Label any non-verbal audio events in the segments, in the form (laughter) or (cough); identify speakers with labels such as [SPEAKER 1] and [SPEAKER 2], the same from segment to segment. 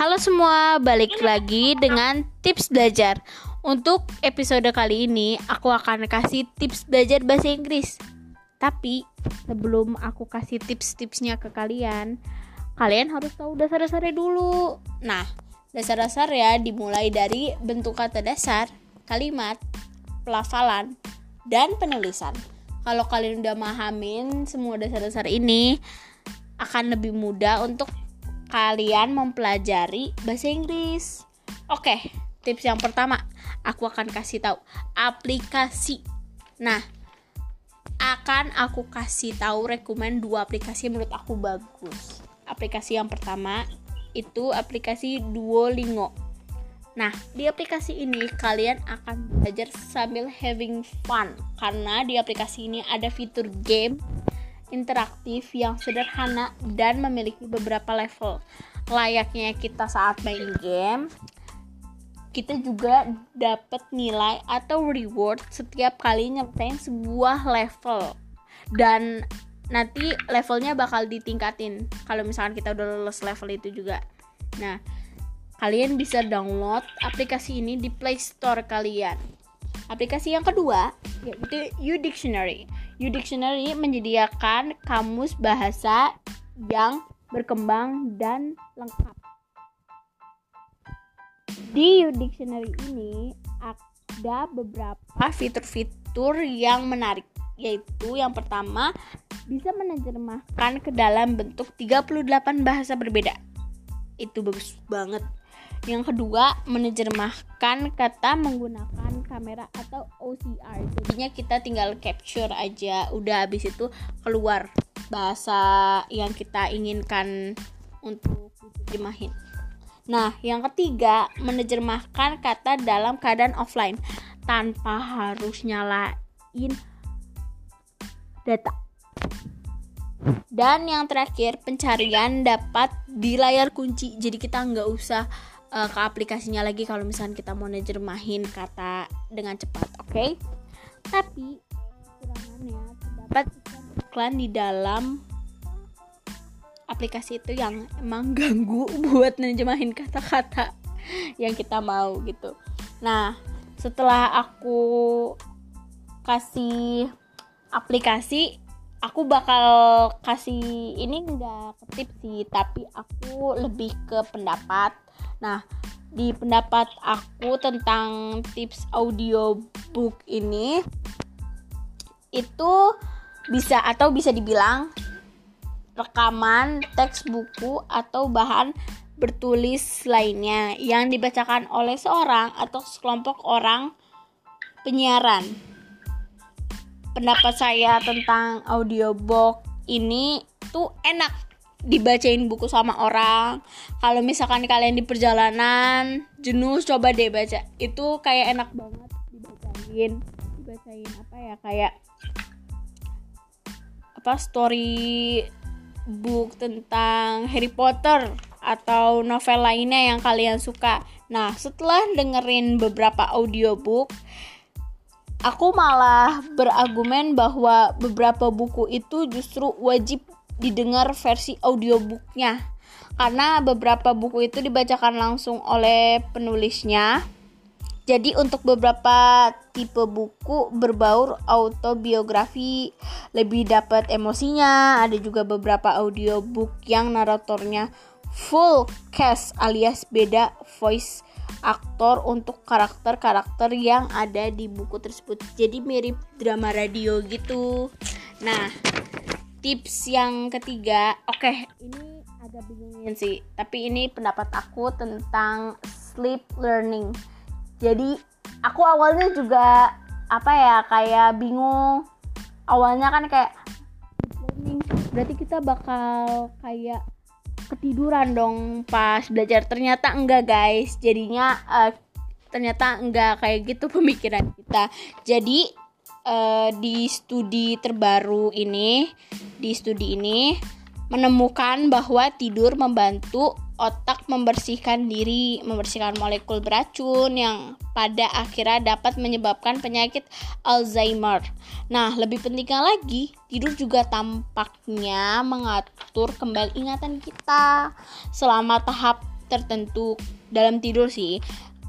[SPEAKER 1] Halo semua, balik lagi dengan tips belajar. Untuk episode kali ini, aku akan kasih tips belajar bahasa Inggris. Tapi sebelum aku kasih tips-tipsnya ke kalian, kalian harus tahu dasar-dasarnya dulu. Nah, dasar-dasar ya dimulai dari bentuk kata dasar, kalimat, pelafalan, dan penulisan. Kalau kalian udah mahamin semua dasar-dasar ini, akan lebih mudah untuk kalian mempelajari bahasa Inggris. Oke, tips yang pertama, aku akan kasih tahu aplikasi. Nah, akan aku kasih tahu rekomend dua aplikasi menurut aku bagus. Aplikasi yang pertama itu aplikasi Duolingo. Nah, di aplikasi ini kalian akan belajar sambil having fun karena di aplikasi ini ada fitur game interaktif yang sederhana dan memiliki beberapa level. Layaknya kita saat main game, kita juga dapat nilai atau reward setiap kali nyampein sebuah level. Dan nanti levelnya bakal ditingkatin kalau misalkan kita udah lulus level itu juga. Nah, kalian bisa download aplikasi ini di Play Store kalian. Aplikasi yang kedua yaitu U Dictionary. U-Dictionary menyediakan kamus bahasa yang berkembang dan lengkap. Di U-Dictionary ini ada beberapa fitur-fitur yang menarik, yaitu yang pertama bisa menerjemahkan ke dalam bentuk 38 bahasa berbeda. Itu bagus banget. Yang kedua, menerjemahkan kata menggunakan kamera atau OCR. Jadinya kita tinggal capture aja. Udah habis itu keluar bahasa yang kita inginkan untuk diterjemahin. Nah, yang ketiga, menerjemahkan kata dalam keadaan offline tanpa harus nyalain data. Dan yang terakhir, pencarian dapat di layar kunci. Jadi kita nggak usah uh, ke aplikasinya lagi kalau misalnya kita mau nerjemahin kata dengan cepat, oke? Okay? Tapi kekurangannya terdapat iklan di dalam aplikasi itu yang emang ganggu (laughs) buat nerjemahin kata-kata yang kita mau gitu. Nah, setelah aku kasih aplikasi aku bakal kasih ini enggak ke tips sih tapi aku lebih ke pendapat Nah, di pendapat aku tentang tips audiobook ini itu bisa atau bisa dibilang rekaman teks buku atau bahan bertulis lainnya yang dibacakan oleh seorang atau sekelompok orang penyiaran. Pendapat saya tentang audiobook ini tuh enak. Dibacain buku sama orang. Kalau misalkan kalian di perjalanan jenuh coba deh baca. Itu kayak enak banget dibacain. Dibacain apa ya kayak apa story book tentang Harry Potter atau novel lainnya yang kalian suka. Nah, setelah dengerin beberapa audiobook, aku malah berargumen bahwa beberapa buku itu justru wajib didengar versi audiobooknya. Karena beberapa buku itu dibacakan langsung oleh penulisnya. Jadi untuk beberapa tipe buku berbaur autobiografi lebih dapat emosinya. Ada juga beberapa audiobook yang naratornya full cast alias beda voice aktor untuk karakter-karakter yang ada di buku tersebut. Jadi mirip drama radio gitu. Nah tips yang ketiga. Oke okay, ini agak bingungin sih tapi ini pendapat aku tentang sleep learning. Jadi aku awalnya juga apa ya kayak bingung. Awalnya kan kayak learning berarti kita bakal kayak ketiduran dong pas belajar. Ternyata enggak guys. Jadinya uh, ternyata enggak kayak gitu (laughs) pemikiran kita. Jadi uh, di studi terbaru ini di studi ini menemukan bahwa tidur membantu otak membersihkan diri, membersihkan molekul beracun yang pada akhirnya dapat menyebabkan penyakit Alzheimer. Nah, lebih pentingnya lagi, tidur juga tampaknya mengatur kembali ingatan kita selama tahap tertentu dalam tidur sih.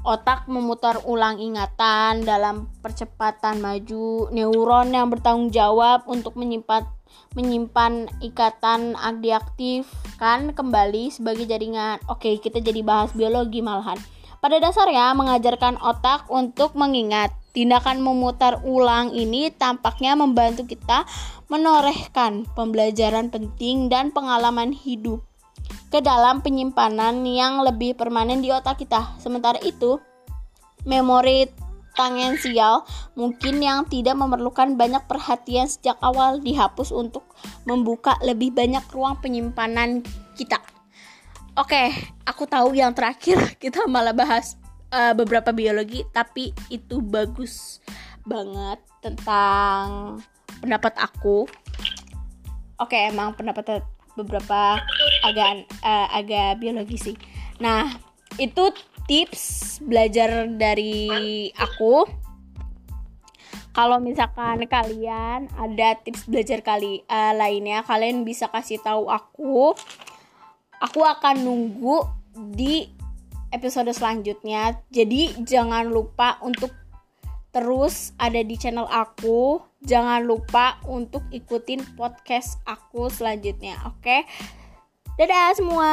[SPEAKER 1] Otak memutar ulang ingatan dalam percepatan maju. Neuron yang bertanggung jawab untuk menyimpan menyimpan ikatan diaktif kan kembali sebagai jaringan. Oke, kita jadi bahas biologi malahan. Pada dasarnya mengajarkan otak untuk mengingat. Tindakan memutar ulang ini tampaknya membantu kita menorehkan pembelajaran penting dan pengalaman hidup ke dalam penyimpanan yang lebih permanen di otak kita. Sementara itu, memori tangensial mungkin yang tidak memerlukan banyak perhatian sejak awal dihapus untuk membuka lebih banyak ruang penyimpanan kita. Oke, aku tahu yang terakhir (laughs) kita malah bahas uh, beberapa biologi, tapi itu bagus banget tentang pendapat aku. Oke, emang pendapat beberapa agak uh, agak biologi sih. Nah, itu tips belajar dari aku. Kalau misalkan kalian ada tips belajar kali uh, lainnya, kalian bisa kasih tahu aku. Aku akan nunggu di episode selanjutnya. Jadi jangan lupa untuk terus ada di channel aku. Jangan lupa untuk ikutin podcast aku selanjutnya. Oke. Dadah semua.